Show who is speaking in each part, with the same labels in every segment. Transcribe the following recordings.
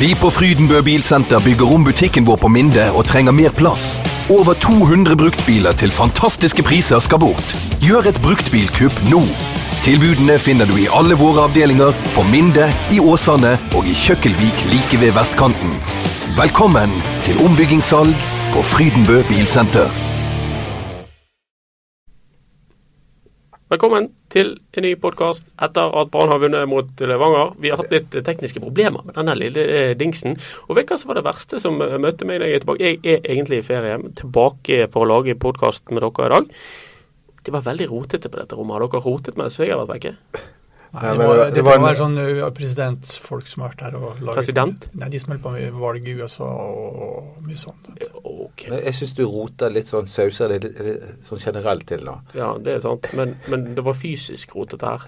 Speaker 1: Vi på Frydenbø Bilsenter bygger om butikken vår på Minde og trenger mer plass. Over 200 bruktbiler til fantastiske priser skal bort. Gjør et bruktbilkupp nå. Tilbudene finner du i alle våre avdelinger, på Minde, i Åsane og i Kjøkkelvik like ved vestkanten. Velkommen til ombyggingssalg på Frydenbø Bilsenter.
Speaker 2: Velkommen til en ny podkast etter at Brann har vunnet mot Levanger. Vi har hatt litt tekniske problemer med denne lille eh, dingsen. Og vet du hva som var det verste som eh, møtte meg da jeg er tilbake? Jeg er egentlig i ferie, tilbake for å lage podkast med dere i dag. Det var veldig rotete på dette rommet. Har dere rotet mens jeg har vært vekke?
Speaker 3: Nei, det var,
Speaker 4: det-
Speaker 3: det
Speaker 4: det
Speaker 3: var,
Speaker 4: en-
Speaker 3: sånn presidentfolk som har vært her og laget
Speaker 2: President?
Speaker 3: Nei, de som holder på med valg i USA og mye sånt.
Speaker 2: Ok,
Speaker 4: Men Jeg syns du roter litt sånn sauser det litt, litt sånn generelt til nå.
Speaker 2: ja det er sant. Men, men det var fysisk rotete her.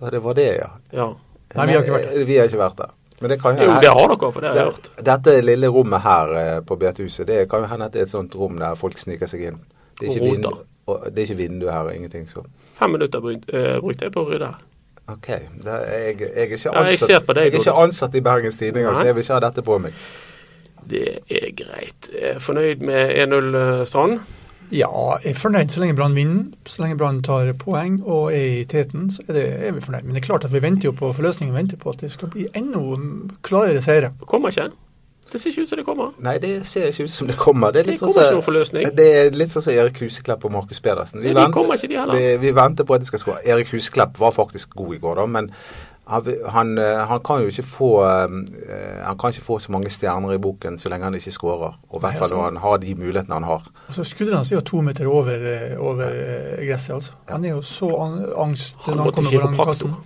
Speaker 4: Ja, det var det, ja.
Speaker 2: Ja.
Speaker 3: Nei, vi har ikke vært
Speaker 4: der. Vi har ikke vært der. Men det kan jo
Speaker 2: Jo, det har dere, for det har jeg hørt.
Speaker 4: Dette lille rommet her eh, på betehuset, det kan jo hende at det er et sånt rom der folk sniker seg inn. Det er
Speaker 2: Og
Speaker 4: ikke,
Speaker 2: roter.
Speaker 4: vindu, og det er ikke vindu her og ingenting så.
Speaker 2: Fem minutter brukte eh, brukte jeg på å rydde her.
Speaker 4: OK. Det er, jeg, jeg, er ikke
Speaker 2: Ja, jeg
Speaker 4: ansatt,
Speaker 2: deg,
Speaker 4: jeg er ikke ansatt i Bergens Tidende, så jeg vil ikke ha dette på meg.
Speaker 2: Det er greit. Jeg er fornøyd med 1-0 eh, Strand?
Speaker 3: Ja, jeg er fornøyd så lenge Brann vinner. Så lenge Brann tar poeng og er i teten, så er, det, er vi fornøyd. Men det er klart at vi venter jo på forløsningen. Vi venter på at det skal bli enda klarere seire.
Speaker 2: Det kommer ikke. Det ser ikke ut som det kommer.
Speaker 4: Nei, det ser ikke ut som det kommer. Det er
Speaker 2: Det
Speaker 4: litt sånn
Speaker 2: kommer ikke
Speaker 4: som
Speaker 2: noen forløsning.
Speaker 4: det er litt sånn som Erik Huseklepp og Markus Pedersen.
Speaker 2: Nei, de kommer ikke, de heller.
Speaker 4: vi, vi venter på at de skal skåre. Erik Huseklepp var faktisk god i går, da, men han, han, eh, kan jo ikke få eh, Han kan ikke få så mange stjerner i boken så lenge han ikke skårer. Og i hvert fall
Speaker 3: altså-
Speaker 4: når han har de mulighetene han har.
Speaker 3: Altså, Skudderen hans er jo to meter over, eh, over eh, gresset. altså. Han er jo så an angst
Speaker 2: Han
Speaker 3: når han kommer foran kassen.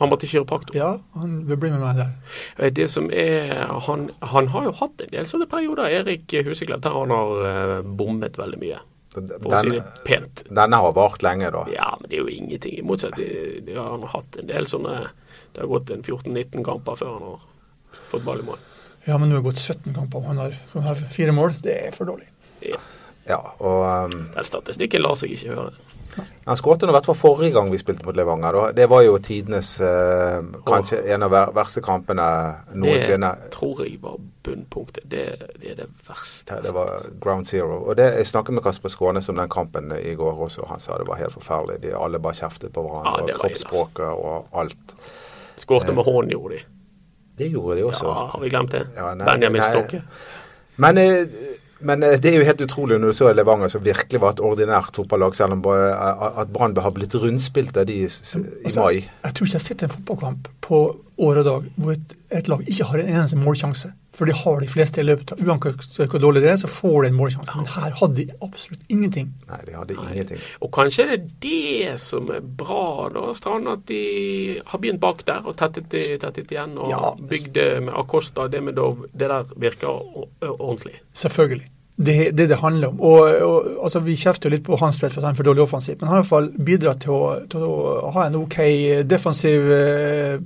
Speaker 2: Han måtte kiropraktor.
Speaker 3: Ja, han vil bli med meg der.
Speaker 2: Eh, Det som er han, han har jo hatt en del sånne perioder, Erik Huseklepp, der han har eh, bommet veldig mye. For å si det pent.
Speaker 4: denne har vart lenge, da.
Speaker 2: Ja, men det er jo ingenting. I motsetning de, de har han hatt en del sånne Det har gått en 14-19 kamper før han har fått ball i mål.
Speaker 3: Ja, men nå har det gått 17 kamper, og han har, han har fire mål. Det er for dårlig.
Speaker 2: Ja,
Speaker 4: Ja, og um,
Speaker 2: den statistikken lar seg ikke høre.
Speaker 4: Han skåret i hvert fall forrige gang vi spilte mot Levanger. Da. Det var jo tidenes eh, kanskje en av ver verste kampene noensinne.
Speaker 2: Det tror jeg var bunnpunktet. Det, det er det verste.
Speaker 4: Ja, Det var ground zero. Og det, Jeg snakket med Kasper Skånes om den kampen i går også. Han sa det var helt forferdelig. De alle bare kjeftet på hverandre.
Speaker 2: det
Speaker 4: og
Speaker 2: ille,
Speaker 4: kroppsspråket og alt.
Speaker 2: Skårte med hånden, gjorde de.
Speaker 4: Det gjorde de også.
Speaker 2: Ja, har vi glemt det?
Speaker 4: Ja, nei,
Speaker 2: Benjamin. Stokke.
Speaker 4: Men, eh, men eh, det er jo helt utrolig når du så Levanger, som virkelig var et ordinært fotballag, selv om at Brann har blitt rundspilt av de i, i
Speaker 3: Altså,
Speaker 4: mai.
Speaker 3: Jeg tror ikke jeg har sett en fotballkamp på år og dag hvor et, et lag ikke har en eneste målsjanse. For det har de fleste i løpet av Uansett hvor dårlig det er, så får de en målsjanse. Men her hadde de absolutt ingenting.
Speaker 4: Nei, de hadde ingenting.
Speaker 2: Og kanskje det er det som er bra, da, Strand, at de har begynt bak der og tettet, tettet igjen og
Speaker 3: Ja.
Speaker 2: bygde med Acosta. Det med Dov, det der virker ordentlig.
Speaker 3: Selvfølgelig. Det er det det handler om. Og, og altså, Vi kjefter jo litt på Hans for at han er for dårlig offensivt, men han har i hvert fall bidratt til å, til å ha en OK defensiv eh,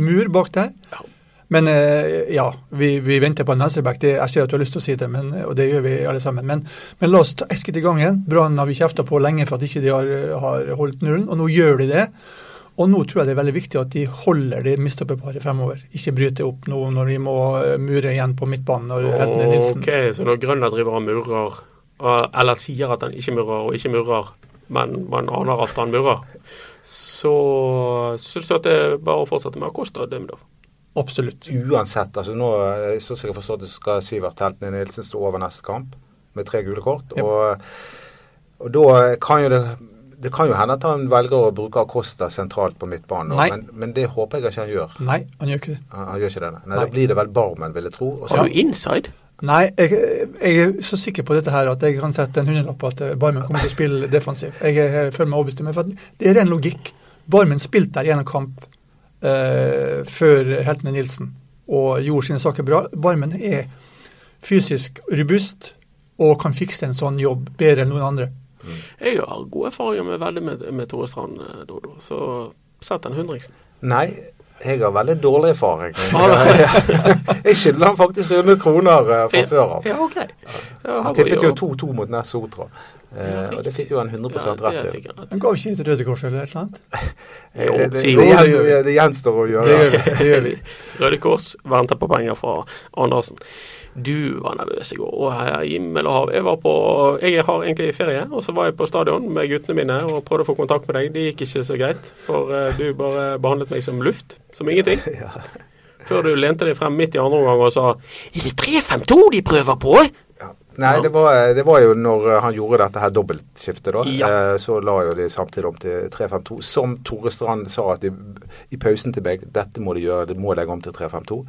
Speaker 3: mur bak der.
Speaker 2: Ja.
Speaker 3: Men eh, ja, vi, vi venter på en venstreback. Det- Jeg ser at du har lyst til å si det, men, og det gjør vi alle sammen. Men, men la oss ta ett skritt i gangen. Brann har vi kjefta på lenge for at ikke de har, har holdt nullen, og nå gjør de det. Og nå tror jeg det er veldig viktig at de holder det mistoppeparet fremover. Ikke bryter opp nå når de må eh, mure igjen på midtbanen. når
Speaker 2: Ok, Så når Grønner driver og murer, eller sier at han ikke murer og ikke murer, men man aner at han murer, så syns du at det er bare å fortsette med å koste dem Demidov?
Speaker 3: Absolutt.
Speaker 4: Uansett, altså nå, Sånn så som jeg har forstått det, skal Sivert Heltene Nilsen stå over neste kamp med tre gule kort.
Speaker 3: Yep.
Speaker 4: Og, og da kan jo det det kan jo hende at han velger å bruke Acosta sentralt på midtbanen, men, men det håper jeg ikke han gjør.
Speaker 3: Nei, han gjør ikke det.
Speaker 4: Han, han gjør ikke det. Nei,
Speaker 3: Nei.
Speaker 4: Da blir det vel Barmen, vil jeg tro. Og så-
Speaker 2: Har du inside?
Speaker 3: Nei, jeg, jeg er så sikker på dette her at jeg kan sette en hundrelapp på at eh, Barmen kommer til å spille defensiv. Jeg jeg føler meg overbevist. Men for det er ren logikk. Barmen spilte der i en kamp eh, før Heltene Nilsen og gjorde sine saker bra. Barmen er fysisk robust og kan fikse en sånn jobb bedre enn noen andre.
Speaker 2: Jeg har gode erfaringer med veldig med, med Tore Strand, eh, Dodo. Så sett den hundriksen.
Speaker 4: Nei, Jeg har veldig dårlig erfaring. jeg skylder han faktisk 100 kroner eh, fra før av.
Speaker 2: Ja, ok.
Speaker 4: Han tippet jo 2-2 mot Ness Sotra. Eh, og det fikk jo han 100
Speaker 2: Ja,
Speaker 4: rett
Speaker 2: det
Speaker 4: til.
Speaker 2: han
Speaker 3: ga ikke til Røde Kors eller et eller annet?
Speaker 4: Eh,
Speaker 2: Jo,
Speaker 4: det,
Speaker 2: si
Speaker 4: det,
Speaker 2: jo.
Speaker 4: det gjenstår å gjøre.
Speaker 3: Det gjør vi.
Speaker 2: Røde Kors venter på penger fra Andersen. Du var nervøs i går. Å, himmel og hav. Jeg var på Jeg har egentlig ferie, og så var jeg på stadion med guttene mine og prøvde å få kontakt med deg. Det gikk ikke så greit, for eh, du bare behandlet meg som luft. Som ingenting. Før du lente deg frem midt i andre omgang og sa Er det 3-5-2 de prøver på?
Speaker 4: Ja. Nei, det var, det var jo når eh, han gjorde dette her dobbeltskiftet, da.
Speaker 2: Ja.
Speaker 4: Eh, så la jo de samtidig om til 3-5-2. Som Tore Strand sa at de, i pausen til begge, dette må de gjøre, de må legge om til 3-5-2.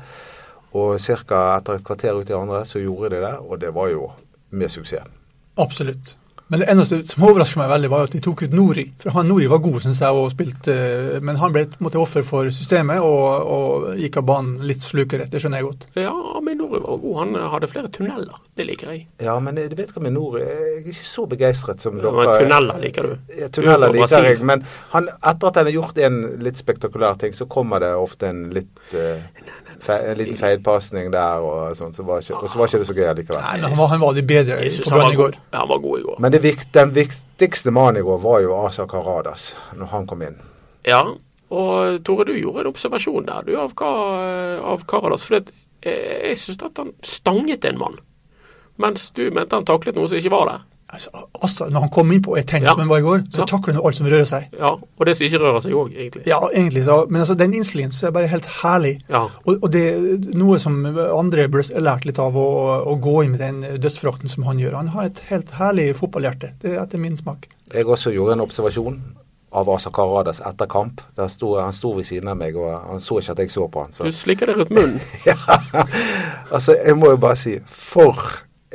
Speaker 4: Og ca. etter et kvarter ut i andre så gjorde de det, og det var jo med suksess.
Speaker 3: Absolutt. Men det eneste som overrasker meg veldig, var at de tok ut Nori. For han Nori var god, syns jeg, og spilte eh, Men han ble på en måte offer for systemet og, og gikk av banen litt slukerett. Det skjønner jeg godt.
Speaker 2: Ja, Aminori var god. Han hadde flere tunneler. Det liker jeg.
Speaker 4: Ja, men du vet hva med Nori Jeg er ikke så begeistret som
Speaker 2: Ja,
Speaker 4: dere.
Speaker 2: men tunneler liker du.
Speaker 4: Ja,
Speaker 2: er fra
Speaker 4: liker jeg. Men han, etter at han har gjort en litt spektakulær ting, så kommer det ofte en litt eh, fe, En liten feilpasning der, og sånn, så var ikke, og så var ikke det så gøy
Speaker 3: Nei,
Speaker 4: likevel.
Speaker 3: men han var, han var litt bedre
Speaker 2: i,
Speaker 3: på
Speaker 2: han
Speaker 3: Brann
Speaker 2: var
Speaker 3: i går.
Speaker 2: god. Han var god i går.
Speaker 4: Men det vikt, den viktigste mannen i går var jo Asa Karadas, når han kom inn.
Speaker 2: Ja, og Tore, du gjorde en observasjon der, du, av, av Karadas. For det, eh, jeg syns at han stanget en mann, mens du mente han taklet noe som ikke var der.
Speaker 3: Altså, altså, når han kom inn på et tegn
Speaker 2: Ja.
Speaker 3: som han var i går, så
Speaker 2: Ja.
Speaker 3: takler han alt som rører seg.
Speaker 2: Ja, Og det som ikke rører seg òg, egentlig.
Speaker 3: Ja, egentlig, så, men altså, den innstillingen så er bare helt herlig.
Speaker 2: Ja.
Speaker 3: Og, og det er noe som andre burde lært litt av, å, å gå inn med den dødsfrakten som han gjør. Han har et helt herlig fotballhjerte, det er etter min smak.
Speaker 4: Jeg også gjorde en observasjon av Asa Karadas etter kamp. Der sto, han sto ved siden av meg, og han så ikke at jeg så på han. Så.
Speaker 2: Du slikker deg rundt munnen.
Speaker 4: Ja, altså, jeg må jo bare si For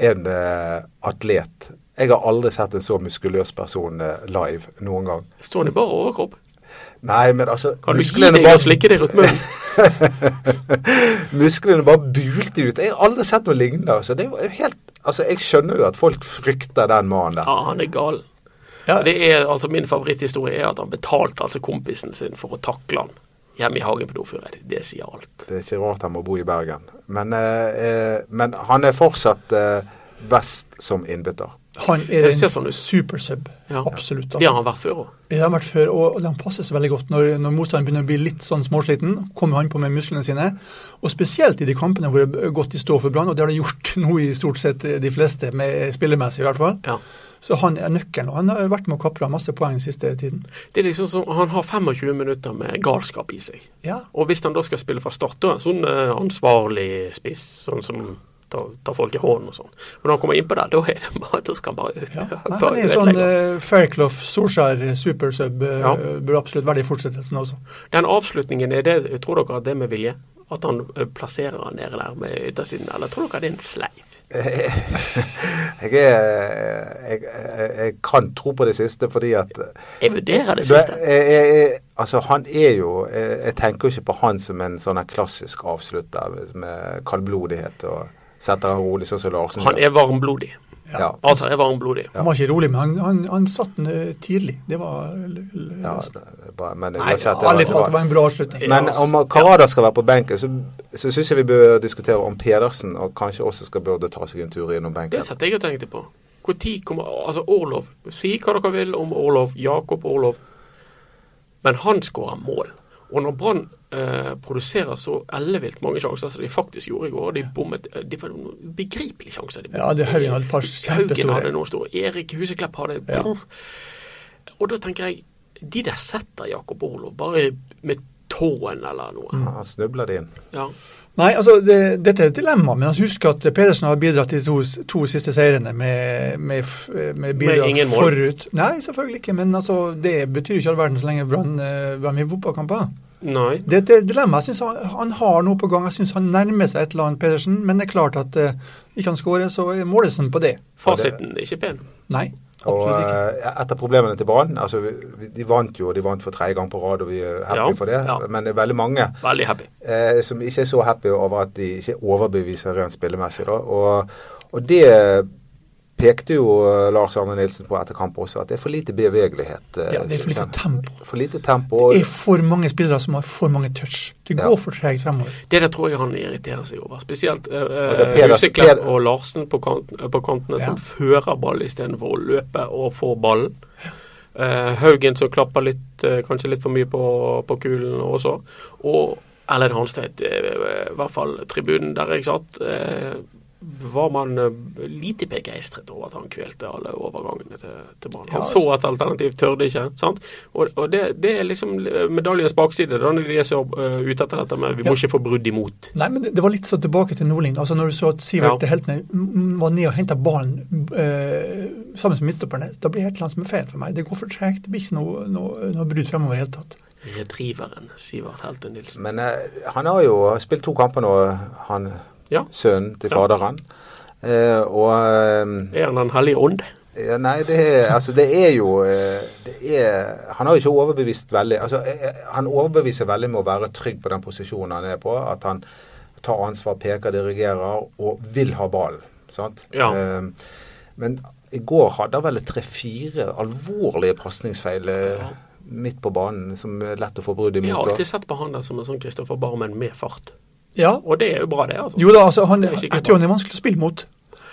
Speaker 4: en uh, atlet. Jeg har aldri sett en så muskuløs person eh, live noen gang.
Speaker 2: Står han i bare overkropp?
Speaker 4: Nei, men altså
Speaker 2: Kan du gi deg
Speaker 4: bare-
Speaker 2: og slikke deg rundt munnen?
Speaker 4: Musklene bare bulte ut. Jeg har aldri sett noe lignende. Altså. Det er jo helt, altså, jeg skjønner jo at folk frykter den mannen der.
Speaker 2: Ja, han er gal.
Speaker 3: Ja,
Speaker 2: Det er, altså Min favoritthistorie er at han betalte altså kompisen sin for å takle han hjemme i hagen på Dofureid. Det sier alt.
Speaker 4: Det er ikke rart han må bo i Bergen. Men, eh, eh, men han er fortsatt eh, best som innbytter.
Speaker 3: Han er en
Speaker 2: sånn
Speaker 3: supersub.
Speaker 2: Ja.
Speaker 3: Absolutt.
Speaker 2: Det har
Speaker 3: Altså.
Speaker 2: han vært før òg.
Speaker 3: Det har han vært før, og han passer seg veldig godt når, når motstanderen begynner å bli litt sånn småsliten. Kommer han på med musklene sine. Og spesielt i de kampene hvor det har gått i stå for Brann, og det har det gjort nå i stort sett de fleste, med spillemessig i hvert fall.
Speaker 2: Ja.
Speaker 3: Så han er nøkkelen, og han har vært med å kapre masse poeng den siste tiden.
Speaker 2: Det er liksom som, Han har 25 minutter med galskap i seg.
Speaker 3: Ja,
Speaker 2: Og hvis han da skal spille fra start, da sånn eh, ansvarlig spiss, sånn som tar, tar folk i hånden og sånn. Men når han kommer innpå der, da er det bare, da skal han bare,
Speaker 3: ja. Nei,
Speaker 2: men
Speaker 3: Det er sånn uh, Fairclough, Solskjær, supersub. Uh,
Speaker 2: Ja.
Speaker 3: burde absolutt være i fortsettelsen også.
Speaker 2: Den avslutningen, er det, tror dere at det er med vilje? At han eh, plasserer han nede der med yttersiden, eller tror dere det er en sleif?
Speaker 4: Jeg, er, jeg, jeg, jeg kan tro på det siste, fordi at
Speaker 2: Jeg vurderer det siste.
Speaker 4: jeg, jeg, jeg, altså han er jo jeg, jeg tenker jo ikke på han som en sånn klassisk avslutter med kaldblodighet og setter han rolig sånn som Larsen
Speaker 2: Han er varmblodig.
Speaker 4: ja.
Speaker 2: Altså er varmblodig.
Speaker 3: Han var ikke rolig, men han, han, han satt den uh, tidlig. Det var l- l-
Speaker 4: ja, det bra, men
Speaker 3: Nei,
Speaker 4: uansett, det var-
Speaker 3: det var en bra avslutning.
Speaker 4: Men om Karada skal være på benken, så, så syns jeg vi bør diskutere om Pedersen og kanskje også skal burde ta seg en tur innom benken.
Speaker 2: Det satt jeg og tenkte på. Hvor tid kommer Altså, Orlov. Si hva dere vil om Orlov. Jakob Orlov. Men han skårer mål. Og når Brann eh, produserer så ellevilt mange sjanser som de faktisk gjorde i går, og de bommet eh, De var noen begripelige sjanser. De
Speaker 3: Ja, det Haugen hadde et par
Speaker 2: Haugen
Speaker 3: kjempestore.
Speaker 2: hadde noen store. Erik Huseklepp hadde
Speaker 3: Ja.
Speaker 2: Og da tenker jeg De der setter Jakob Orlov bare med tåen eller noe.
Speaker 3: Mm.
Speaker 4: Han snubler det inn.
Speaker 2: Ja.
Speaker 3: Nei, altså, det, dette er et dilemma, men altså, husk at Pedersen har bidratt til de to, to siste seirene med, med, med bidrag
Speaker 2: med
Speaker 3: forut. Nei, selvfølgelig ikke, men altså, det betyr jo ikke all verden så lenge Brann eh, var med i fotballkamper.
Speaker 2: Nei.
Speaker 3: Det er et dilemma. Jeg synes han, han har noe på gang. Jeg syns han nærmer seg et eller annet Pedersen, men det er klart at uh, ikke han skårer, så måles han på det.
Speaker 2: Fasiten er ikke pen.
Speaker 3: Nei,
Speaker 4: Og eh, et av problemene til Brann altså, De vant jo de vant for tredje gang på rad, og vi er happy
Speaker 2: Ja,
Speaker 4: for det.
Speaker 2: ja.
Speaker 4: Men det er veldig mange
Speaker 2: Veldig happy.
Speaker 4: eh, som ikke er så happy over at de ikke overbeviser rent spillemessig. Da. Og, og det pekte jo eh, Lars Arne Nilsen på etter kamp også, at det er for lite bevegelighet. eh,
Speaker 3: Ja, det er for lite tempo.
Speaker 4: For lite tempo.
Speaker 3: Det er for mange spillere som har for mange touch. Det
Speaker 4: Ja.
Speaker 3: går for tregt fremover.
Speaker 2: Det der tror jeg han irriterer seg over. Spesielt
Speaker 4: eh, er
Speaker 2: Huseklepp og Larsen på, kant, på kantene
Speaker 3: Ja.
Speaker 2: som fører ball istedenfor å løpe og få ballen. Eh, Haugen som klapper litt, eh, kanskje litt for mye på, på kulen også. Og Erlend Hanstvedt, eh, i hvert fall tribunen der jeg satt, eh, var man eh, lite begeistret over at han kvelte alle overgangene til, til banen. Han
Speaker 3: Ja,
Speaker 2: så et alternativ, tørde ikke. sant? Og, og det, det er liksom medaljens bakside, da, når de er så uh, ute etter dette med vi må
Speaker 3: Ja.
Speaker 2: ikke få brudd imot.
Speaker 3: Nei, men det, var litt så tilbake til Nordling. Altså Når du så at Sivert
Speaker 2: Ja.
Speaker 3: Heltene var nede og henta ballen uh, sammen med midtstopperne, da blir det et eller annet som er feil for meg. Det går for tregt. Det blir ikke noe, noe, noe brudd fremover i det hele tatt.
Speaker 2: Redriveren Sivert Helte Nilsen.
Speaker 4: Men eh, han har jo spilt to kamper nå, han
Speaker 2: Ja.
Speaker 4: sønnen til faderen. Eh, og eh,
Speaker 2: Er han Den hellige ånd?
Speaker 4: ja, Nei, det er, altså, det er jo eh, det er, Han har jo ikke overbevist veldig altså, eh, Han overbeviser veldig med å være trygg på den posisjonen han er på. At han tar ansvar, peker, dirigerer og vil ha ballen. Sant?
Speaker 2: Ja.
Speaker 4: Eh, men i går hadde han vel tre-fire alvorlige pasningsfeil ja. midt på banen som er lett å få brudd
Speaker 2: Vi har alltid sett på han der som en sånn Kristoffer Barmen med fart.
Speaker 3: Ja,
Speaker 2: Og det er jo bra, det. altså.
Speaker 3: jo da, altså, han, jeg tror han er vanskelig å spille mot.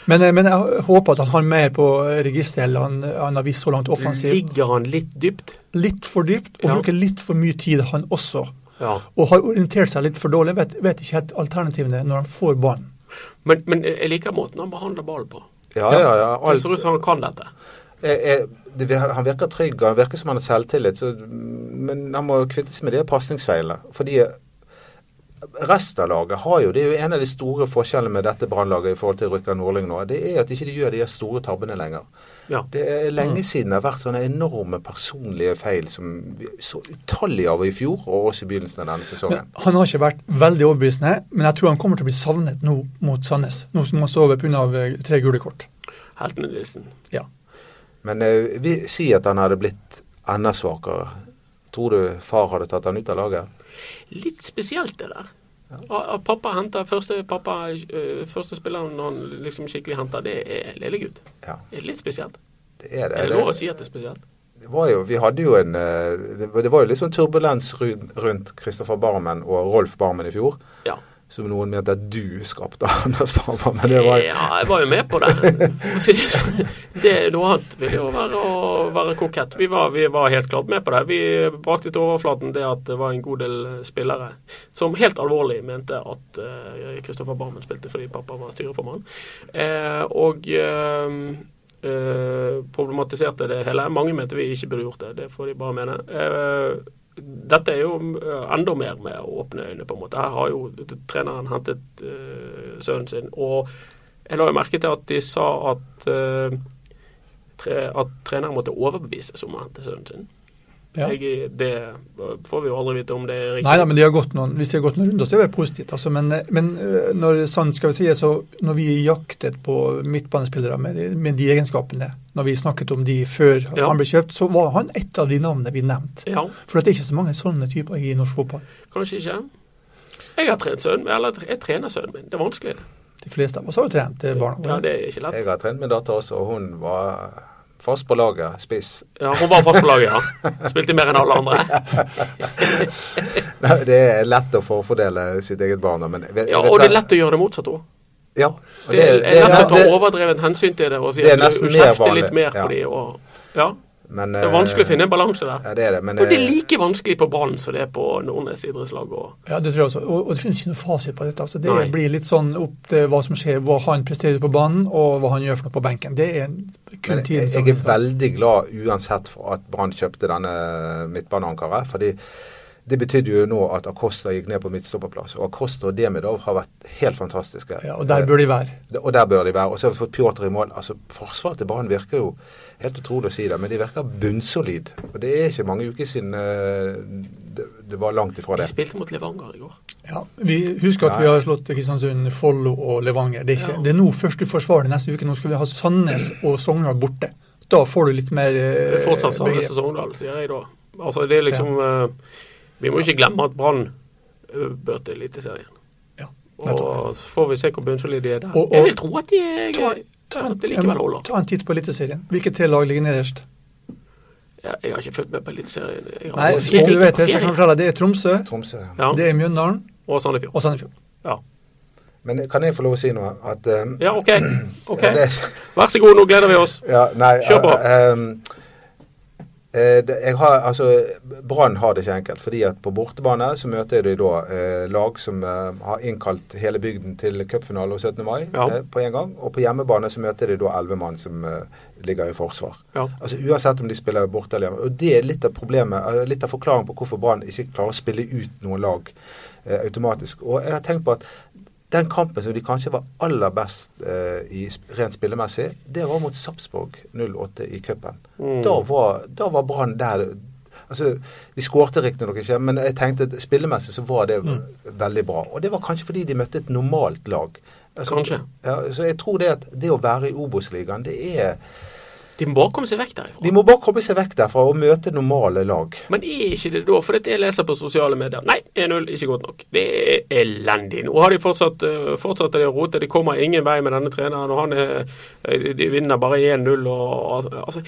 Speaker 3: Men, eh, men jeg håper at han har mer på registeret enn han, han har vist så langt offensivt.
Speaker 2: Ligger han litt dypt?
Speaker 3: Litt for dypt, og
Speaker 2: Ja.
Speaker 3: bruker litt for mye tid, han også.
Speaker 2: Ja.
Speaker 3: Og har orientert seg litt for dårlig. Vet, vet ikke helt alternativene når han får ballen.
Speaker 2: Men, men jeg liker måten han behandler ballen på.
Speaker 4: Ja, ja, ja.
Speaker 2: Det ser ut som han kan dette.
Speaker 4: Jeg, jeg det, han virker trygg, han virker som han har selvtillit, så, men han må kvitte seg med de pasningsfeilene. Fordi resten av laget har jo Det er jo en av de store forskjellene med dette brannlaget i forhold til Rykka Nordling nå. Det er at ikke de gjør de her store tabbene lenger.
Speaker 2: Ja.
Speaker 4: Det er lenge siden det har vært sånne enorme personlige feil som vi så utallige av i fjor, og også i begynnelsen av denne sesongen.
Speaker 3: Men han har ikke vært veldig overbevisende, men jeg tror han kommer til å bli savnet nå mot Sandnes. Nå som han står over pga. tre gule kort.
Speaker 2: Helt Nilsen.
Speaker 3: Ja.
Speaker 4: Men eh, vi sier at han hadde blitt enda svakere. Tror du far hadde tatt han ut av laget?
Speaker 2: Litt spesielt, det der. Ja. Og, pappa henter første, pappa, øh, første spilleren han liksom skikkelig henter, det er lillegutt.
Speaker 4: Ja,
Speaker 2: Er det litt spesielt?
Speaker 4: det er det.
Speaker 2: Er det lov å si at det er spesielt?
Speaker 4: Det var jo, vi hadde jo en Det var, det var jo litt sånn turbulens rundt, Kristoffer Barmen og Rolf Barmen i fjor.
Speaker 2: Ja.
Speaker 4: Som noen mente at du skapte Anders Farmer. Men det var
Speaker 2: Ja, jeg var jo med på det. Det. Er noe annet vil jo være å være kokett. Vi var, vi var helt klart med på det. Vi brakte til overflaten det at det var en god del spillere som helt alvorlig mente at Kristoffer Barmen spilte fordi pappa var styreformann. Uh, og eh, eh, problematiserte det hele. Mange mente vi ikke burde gjort det. Det får de bare mene. Dette er jo eh, enda mer med å åpne øyne, på en måte. Her har jo treneren hentet uh, sønnen sin. Og jeg la jo merke til at de sa at, uh, tre, at treneren måtte overbevises om å hente sønnen sin.
Speaker 3: Ja.
Speaker 2: Jeg, det får vi jo aldri vite om det er riktig.
Speaker 3: Nei nei men de har gått noen, hvis de har gått noen runder, så er det positivt. Altså, men, men øh, når, sånn skal vi si, så når vi jaktet på midtbanespillere med, de- med de egenskapene, når vi snakket om de før
Speaker 2: Ja.
Speaker 3: han ble kjøpt, så var han et av de navnene vi nevnte.
Speaker 2: Ja,
Speaker 3: For det er ikke så mange sånne typer i norsk fotball.
Speaker 2: kanskje ikke. Jeg har trent sønnen min, eller jeg trener sønnen min. Det er vanskelig.
Speaker 3: De fleste av oss har jo trent barna barna
Speaker 2: Ja, det er ikke lett.
Speaker 4: Jeg har trent min datter også, og hun var fast på laget. Spiss.
Speaker 2: Ja, hun var fast på laget, ja. Spilte mer enn alle andre.
Speaker 4: Nei, Det er lett å forfordele sitt eget barn. Men vet,
Speaker 2: Ja,
Speaker 4: vet
Speaker 2: Og det er lett å gjøre det motsatt òg.
Speaker 4: Ja, det,
Speaker 2: Det er lett å ta overdrevent hensyn til det og si at du kjefter litt mer
Speaker 4: ja.
Speaker 2: på de og Ja.
Speaker 4: Men,
Speaker 2: Det er vanskelig å finne en balanse der.
Speaker 4: Ja, det er det. Men,
Speaker 2: Og det er
Speaker 4: eh,
Speaker 2: like vanskelig på Brann som det er på Nordnes idrettslag. Og,
Speaker 3: Ja, det tror jeg også. Og, og det finnes ikke noe fasit på dette. Altså, det
Speaker 2: Nei.
Speaker 3: blir litt sånn opp til hva som skjer, hva han presterer på banen, og hva han gjør for noe på benken. Det er kun
Speaker 4: Men
Speaker 3: tiden som
Speaker 4: jeg er veldig glad uansett for at Brann kjøpte denne midtbaneankeret. fordi det betydde jo nå at Acosta gikk ned på midtstopperplass. Og Acosta og Demidov har vært helt fantastiske.
Speaker 3: Ja, og der bør de være.
Speaker 4: Eh, Og der bør de være. Og så har vi fått Pjotr i mål. Altså, Forsvaret til Brann virker jo helt utrolig å si det, men de virker bunnsolid. Og det er ikke mange uker siden eh, det, det var langt ifra det.
Speaker 2: de spilte mot Levanger i går.
Speaker 3: Ja, Vi husker at vi har slått Kristiansund, Follo og Levanger. Det er, ikke,
Speaker 2: Ja.
Speaker 3: det er nå først du forsvarer det neste uke. Nå skal vi ha Sandnes og Sogndal borte. Da får du litt mer
Speaker 2: Det
Speaker 3: eh,
Speaker 2: er fortsatt Sandnes
Speaker 3: og
Speaker 2: Sogndal, sier jeg da. Altså, det er liksom eh, Vi må ikke glemme at Brann eh, bør til Eliteserien.
Speaker 3: Ja.
Speaker 2: Og så får vi se hvor bunnsolide de er der.
Speaker 3: Og- og-
Speaker 2: jeg vil tro at de er
Speaker 3: Ta, Ta en,
Speaker 2: likevel holder.
Speaker 3: ta en titt på Eliteserien. Hvilke tre lag ligger nederst?
Speaker 2: Ja, jeg har ikke fulgt med på Eliteserien.
Speaker 3: Nei, slik ikke du vet det, så jeg kan fortelle deg det er Tromsø,
Speaker 4: Tromsø.
Speaker 2: Ja,
Speaker 3: det er Mjøndalen
Speaker 2: og Sandefjord.
Speaker 3: og Sandefjord.
Speaker 2: Ja.
Speaker 4: Men kan jeg få lov å si noe? At um,
Speaker 2: ja, OK. okay.
Speaker 4: ja, det,
Speaker 2: Vær så god, nå gleder vi oss.
Speaker 4: ja, nei,
Speaker 2: Kjør på.
Speaker 4: Uh, det, jeg har, altså, Brann har det ikke enkelt. fordi at På bortebane så møter de da eh, lag som eh, har innkalt hele bygden til cupfinale 17. mai
Speaker 2: Ja.
Speaker 4: eh, på en gang. Og på hjemmebane så møter de da elleve mann som eh, ligger i forsvar.
Speaker 2: Ja.
Speaker 4: Altså Uansett om de spiller borte eller hjemme. Og Det er litt av problemet, eh, litt av forklaringen på hvorfor Brann ikke klarer å spille ut noen lag eh, automatisk. Og jeg har tenkt på at den kampen som de kanskje var aller best eh, i rent spillemessig, det var mot Sarpsborg 08 i cupen.
Speaker 2: Mm.
Speaker 4: Da var, da var Brann der Altså, De skårte riktignok ikke, men jeg tenkte at spillemessig så var det
Speaker 3: Mm.
Speaker 4: veldig bra. Og det var kanskje fordi de møtte et normalt lag. Altså,
Speaker 2: Kanskje.
Speaker 4: Ja, så jeg tror det at det å være i Obos-ligaen, det er
Speaker 2: De må bare komme seg vekk derifra.
Speaker 4: De må bare komme seg vekk derfra og møte normale lag.
Speaker 2: Men er ikke det da, for jeg leser på sosiale medier Nei, 1-0, ikke godt nok. Det er elendig. Nå har de fortsatt, uh, fortsatt det å rote. De kommer ingen vei med denne treneren. og han er, eh, De vinner bare 1-0. og altså,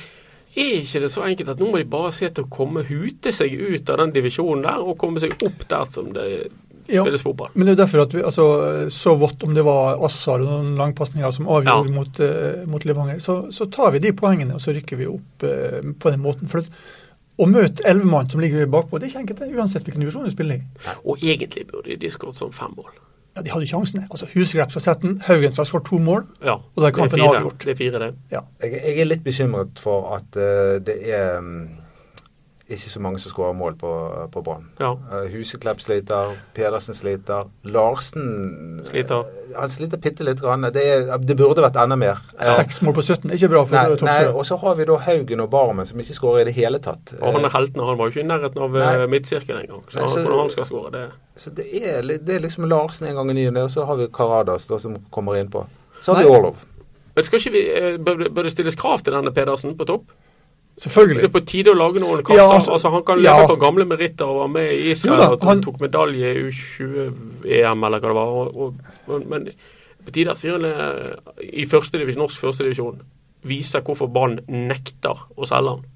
Speaker 2: Er ikke det så enkelt at nå må de bare se til å komme hute seg ut av den divisjonen der, og komme seg opp der som det
Speaker 3: Ja.
Speaker 2: spilles fotball?
Speaker 3: Men det er derfor at vi altså, så vått om det var Assar og noen langpasninger som avgjorde
Speaker 2: Ja.
Speaker 3: mot, uh, mot Levanger, så, så tar vi de poengene og så rykker vi opp uh, på den måten. For at, å møte elleve mann som ligger bakpå, det er ikke enkelt, det, uansett hvilken divisjon du spiller i.
Speaker 2: Og egentlig burde de skåret som fem mål.
Speaker 3: Ja, De hadde jo sjansene. Altså, Husgrep skal sette den, Haugen skal skåre to mål.
Speaker 2: Ja,
Speaker 3: Og da er kampen avgjort.
Speaker 2: Det er fire, det.
Speaker 3: Ja.
Speaker 4: Jeg, jeg er litt bekymret for at uh, det er mm, ikke så mange som skårer mål på, på Brann.
Speaker 2: Ja.
Speaker 4: Eh, Huseklepp sliter, Pedersen sliter, Larsen
Speaker 2: Sliter.
Speaker 4: eh, Han sliter bitte litt. Grann. Det, er, det burde vært enda mer. Ja.
Speaker 3: Seks mål på 17 er ikke bra
Speaker 4: Nei, nei, og så har vi da Haugen og Barmen som ikke skårer i det hele tatt.
Speaker 2: Og han er helten. Han var jo ikke i nærheten av
Speaker 4: Nei.
Speaker 2: eh, midtsirkelen engang. Så
Speaker 4: Nei, så-
Speaker 2: han skal skåre, det
Speaker 4: Så det er, det er liksom Larsen en gang i ny og ne, og så har vi Karadas da, som kommer innpå. Så har vi
Speaker 3: Nei.
Speaker 4: Orlov.
Speaker 2: Men skal ikke vi, bør, bør det stilles krav til denne Pedersen på topp?
Speaker 3: Selvfølgelig.
Speaker 2: det er på tide å lage noen kasser?
Speaker 3: Ja,
Speaker 2: altså,
Speaker 3: altså,
Speaker 2: han kan
Speaker 3: ja.
Speaker 2: leve på gamle meritter og være med i Israel
Speaker 3: da,
Speaker 2: og
Speaker 3: han-
Speaker 2: tok medalje i U20-EM eller hva det var. Og, og, men, på tide at fyrene i første divisjon, norsk førstedivisjon viser hvorfor Brann nekter å selge han.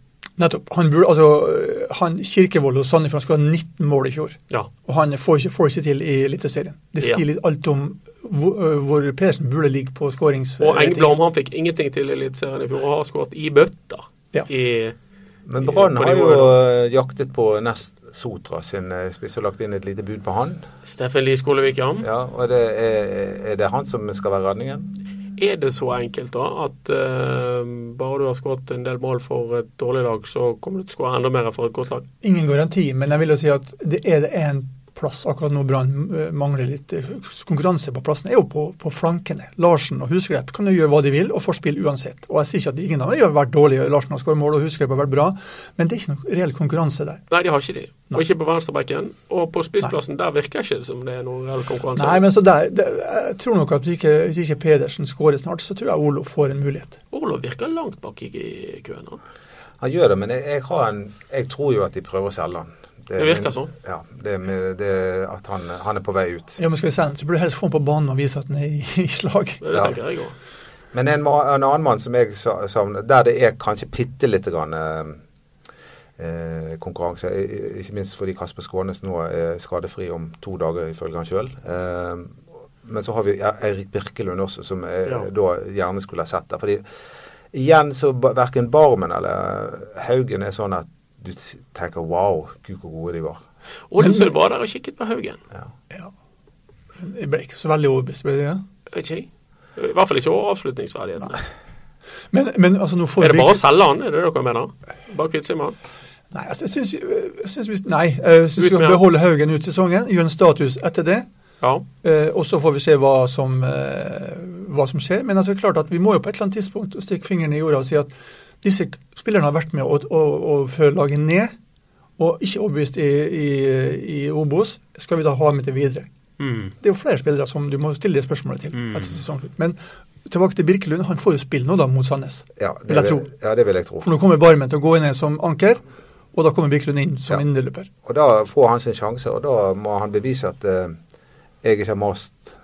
Speaker 3: Nettopp. Han burde, altså, han Kirkevold og Sandefjord skulle ha 19 mål i fjor.
Speaker 2: Ja.
Speaker 3: Og han får ikke, får ikke til i Eliteserien. Det sier litt alt om hvor, hvor Pedersen burde ligge på skårings...
Speaker 2: Og Engblom han fikk ingenting til i Eliteserien i fjor og har skåret i bøtter.
Speaker 3: Ja.
Speaker 2: I,
Speaker 4: Men Brann har jo jaktet på Nest Sotra sin eh, spiss og lagt inn et lite bud på han.
Speaker 2: Steffen Lie Skolevik, ja.
Speaker 4: Ja, og det er, er det han som skal være redningen?
Speaker 2: Er det så enkelt da at uh, bare du har skåret en del mål for et dårlig lag, så kommer du til å skåre enda mer for et godt lag?
Speaker 3: Ingen garanti, men jeg vil jo si at det er det en plass akkurat nå Brann øh, mangler litt øh, konkurranse på plassen, er jo på, på flankene. Larsen og Husgrep kan jo gjøre hva de vil og får spille uansett. Og jeg sier ikke at ingen av dem har vært dårlige. Larsen har skåret mål og Husgrep har vært bra, men det er ikke noe reell konkurranse der.
Speaker 2: Nei, de har ikke de.
Speaker 3: Nei.
Speaker 2: Og ikke på venstrebekken. Og på spissplassen, der virker ikke det som det er noen reell konkurranse.
Speaker 3: Nei, men så der, det, jeg tror nok at hvis ikke, hvis ikke Pedersen skårer snart, så tror jeg Olo får en mulighet.
Speaker 2: Olo virker langt bak i køen. han.
Speaker 4: Han gjør det, men jeg, jeg, har en, jeg tror jo at de prøver å selge han.
Speaker 2: Det
Speaker 4: det
Speaker 2: virker sånn.
Speaker 4: Ja, det med, det at han, han er på vei ut.
Speaker 3: Ja, men skal vi sende, så burde du helst få ham på banen og vise at han er i, i slag.
Speaker 2: Det
Speaker 4: Ja.
Speaker 2: tenker jeg også.
Speaker 4: Men en, en annen mann som jeg savner, der det er kanskje bitte lite grann eh, eh, konkurranse, ikke minst fordi Kasper Skånes nå er skadefri om to dager, ifølge han sjøl. Eh, men så har vi Eirik Birkelund også, som jeg
Speaker 2: Ja.
Speaker 4: da gjerne skulle ha sett der. Fordi igjen så verken Barmen eller Haugen er sånn at du tenker wow, gud hvor gode de var.
Speaker 2: Ålesund var der og kikket på Haugen.
Speaker 4: Ja.
Speaker 3: Ja. Men jeg ble ikke så veldig overbevist. ble?
Speaker 2: Vet ikke jeg. I hvert fall ikke avslutningsverdigheten.
Speaker 3: Men, men altså, nå får
Speaker 2: Er det bare å selge han, er det dere mener? Bare kvitte seg med han?
Speaker 3: Nei, altså, jeg syns, jeg syns vi, nei, jeg syns vi skal beholde Haugen ut sesongen, gjøre en status etter det.
Speaker 2: Ja.
Speaker 3: Eh, og så får vi se hva som, eh, hva som skjer. Men altså, det klart at vi må jo på et eller annet tidspunkt stikke fingeren i jorda og si at disse spillerne har vært med å, å, å føre laget ned, og ikke overbevist i, i, i Obos. Skal vi da ha med det videre?
Speaker 2: Mm.
Speaker 3: Det er jo flere spillere som du må stille det spørsmålet til
Speaker 2: Mm.
Speaker 3: etter sesongslutt. Men tilbake til Birkelund. Han får jo spille nå da mot Sandnes.
Speaker 4: Ja,
Speaker 3: Vil jeg tro.
Speaker 4: ja, det vil jeg tro.
Speaker 3: For nå kommer Barmen til å gå inn som anker, og da kommer Birkelund inn som
Speaker 4: Ja.
Speaker 3: indreløper.
Speaker 4: Og da får han sin sjanse, og da må han bevise at uh, jeg ikke har mast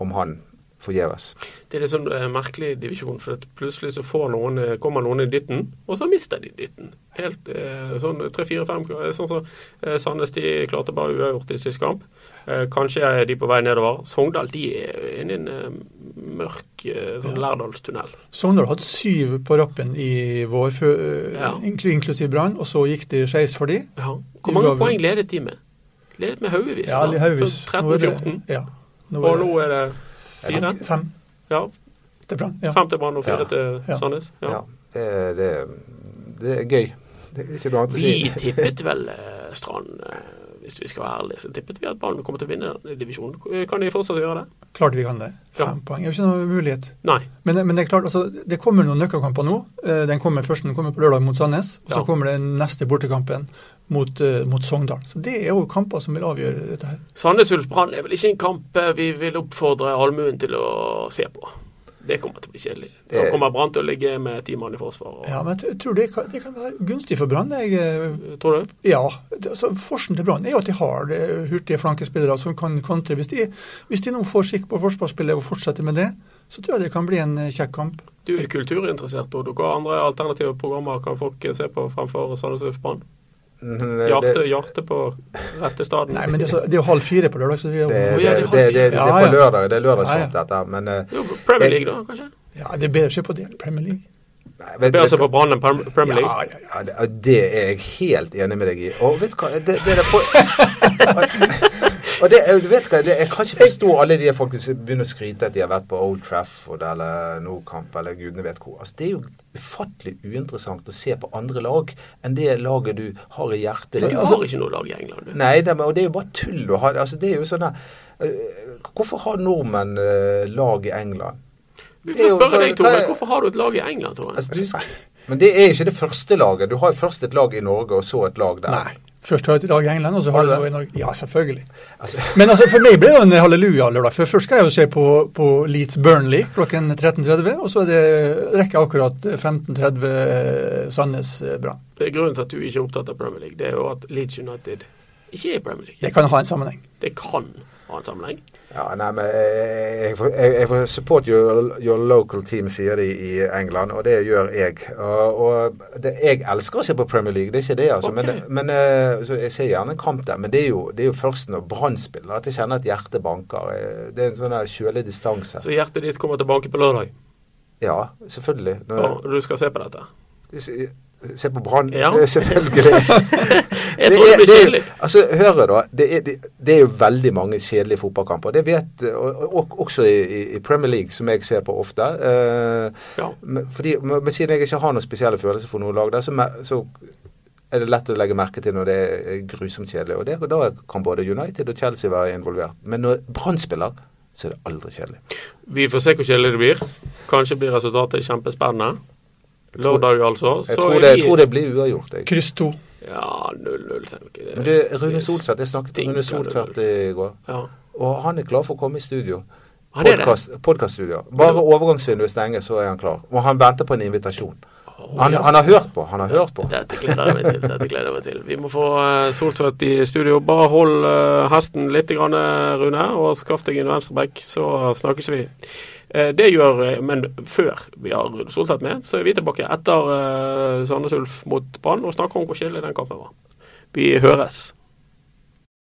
Speaker 4: om han forgjeves.
Speaker 2: Det er litt sånn eh, merkelig divisjon, for at plutselig så får noen, eh, kommer noen i dytten, og så mister de dytten. Helt eh, sånn tre-fire-fem Sånn som eh, Sandnes de klarte bare uavgjort i siste kamp. Eh, kanskje er de på vei nedover. Sogndal de er inne i en eh, mørk eh, sånn Lærdalstunnel.
Speaker 3: Sogndal hatt syv på rappen i vår, fø-
Speaker 2: Ja.
Speaker 3: inkl- inklusiv Brann, og så gikk det skeis for de.
Speaker 2: Ja. Hvor mange poeng ledet de med? Ledet med haugevis.
Speaker 3: Ja, haugevis.
Speaker 2: Så
Speaker 3: Nå er det-
Speaker 2: 13-14.
Speaker 3: Ja.
Speaker 2: Og nå er det fire.
Speaker 3: fem
Speaker 2: Ja,
Speaker 3: til Brann. Ja.
Speaker 2: Fem til Brann og fire
Speaker 4: Ja.
Speaker 2: til Sandnes. Ja.
Speaker 4: Ja, det, det, det er gøy. Det er ikke noe annet å si.
Speaker 2: Vi tippet vel eh, Strand, eh, hvis vi skal være ærlige, så tippet vi at Brann kommer til å vinne divisjonen. Kan de fortsatt gjøre det?
Speaker 3: Klart vi kan det.
Speaker 2: Ja.
Speaker 3: Fem poeng er jo ikke noe mulighet.
Speaker 2: Nei.
Speaker 3: Men, men det er klart, altså, det kommer noen nøkkelkamper nå. Eh, Den kommer først den kommer på lørdag mot Sandnes, og så kommer den neste bortekampen mot, eh, mot Sogndal. Så Det er jo kamper som vil avgjøre dette her.
Speaker 2: Sandnes Ulf Brann er vel ikke en kamp eh, vi vil oppfordre allmuen til å se på. Det kommer til å bli kjedelig. Da
Speaker 4: Det-
Speaker 2: kommer Brann til å ligge med ti mann i forsvar. Og,
Speaker 3: Ja, men jeg tror det kan, det kan være gunstig for Brann. Jeg, eh,
Speaker 2: Tror du?
Speaker 3: Ja. altså Forsen til Brann er jo at de har hurtige flankespillere som kan kontre. Hvis de, hvis de nå får skikk på forsvarsspillet og fortsetter med det, så tror jeg det kan bli en kjekk kamp.
Speaker 2: Du er kulturinteressert, og hva andre alternative programmer kan folk se på fremfor Sandnes Ulf Brann?
Speaker 4: Mm,
Speaker 2: Hjerte, hjerte på rette staden.
Speaker 3: Nei, men det er, så, det er jo halv fire på lørdag, så vi er
Speaker 4: Det, det, det,
Speaker 2: det
Speaker 4: det, er på lørdag. Det er lørdagskamp,
Speaker 3: Ja, ja.
Speaker 4: dette. Men eh,
Speaker 2: Jo, Premier League, da, kanskje?
Speaker 3: Ja, det er bedre å se på det enn Premier League.
Speaker 4: nei, vet,
Speaker 2: Bedre å se på Brann enn Premier League?
Speaker 3: Ja, ja, ja.
Speaker 4: det er jeg helt enig med deg i. Og vet du hva det, det er på, og det, du vet hva, det, Jeg kan ikke forstå alle de folkene som begynner å skryte at de har vært på Old Trafford eller Nordkamp eller gudene vet hvor. Altså, det er jo ufattelig uinteressant å se på andre lag enn det laget du har i hjertet.
Speaker 2: Men
Speaker 4: Du
Speaker 2: har ikke noe lag i England, du.
Speaker 4: Nei, det, og det er jo bare tull å ha det. Altså, det er jo sånn der, eh, Hvorfor har nordmenn eh, lag i England?
Speaker 2: Vi får spørre deg, Tore. Hvorfor har du et lag i England, Tore?
Speaker 4: Altså, du, men det er ikke det første laget. Du har jo først et lag i Norge, og så et lag der.
Speaker 3: Nei. Først har jeg et lag i England, og så har
Speaker 4: jeg
Speaker 3: noe i Norge. Ja, selvfølgelig.
Speaker 4: Altså,
Speaker 3: Men altså, for meg ble det en halleluja lørdag. For først skal jeg jo se på, på Leeds Burnley klokken 13.30, og så er det rekker akkurat 15.30 Sandnes eh, Brann.
Speaker 2: Det Grunnen til at du ikke er opptatt av Premier League, det er jo at Leeds United ikke er i Premier League.
Speaker 3: Det kan ha en sammenheng.
Speaker 2: Det kan ha en sammenheng.
Speaker 4: Ja, nei, men jeg, jeg, jeg, jeg support your, your local team, sier de i England, og det gjør jeg. Og, og det, jeg elsker å se på Premier League, det er ikke det, altså. Men, men eh, så jeg ser gjerne en kamp der. Men det er jo, det er jo først når Brann spiller at jeg kjenner at hjertet banker. Eh, Det er en sånn kjølig distanse.
Speaker 2: Så hjertet ditt kommer tilbake på lørdag,
Speaker 4: Ja, selvfølgelig. Når,
Speaker 2: og du skal se på dette.
Speaker 4: Se på Brann.
Speaker 2: Ja.
Speaker 4: Selvfølgelig.
Speaker 2: Jeg tror det blir
Speaker 4: er-
Speaker 2: kjedelig.
Speaker 4: Altså, hør da. Det er, det, det er jo veldig mange kjedelige fotballkamper. Det vet og, og, Også i, i Premier League, som jeg ser på ofte. Eh,
Speaker 2: Ja.
Speaker 4: fordi, men siden jeg ikke har noen spesielle følelser for noe lag der, så, så er det lett å legge merke til når det er grusomt kjedelig. Og det, da kan både United og Chelsea være involvert. Men når Brann spiller, så er det aldri kjedelig.
Speaker 2: Vi får se hvor kjedelig det blir. Kanskje blir resultatet kjempespennende. Lørdag, altså.
Speaker 4: Jeg tror det, jeg tror det blir uavgjort. Jeg.
Speaker 3: Kryss to.
Speaker 2: Ja, 0-0. tenker jeg.
Speaker 4: Men du, Rune Soltvedt, jeg snakket med Rune Soltvedt i går.
Speaker 2: Ja.
Speaker 4: Og han er klar for å komme i studio.
Speaker 2: Han er det.
Speaker 4: Podcast- Bare overgangsvinduet stenger, så er han klar. Og han venter på en invitasjon. Han, han har hørt på. Han har hørt på.
Speaker 2: Dette gleder jeg meg til. dette gleder jeg meg til. Vi må få uh, Soltvedt i studio. Bare hold uh, hesten litt, grann, eh, Rune, og skaff deg en venstreback, så snakkes vi. Eh, det gjør eh, Men før vi har Solseth med, så er vi tilbake etter uh, Sandnes Ulf mot Brann og snakker om hvor kjedelig den kampen var. Vi høres.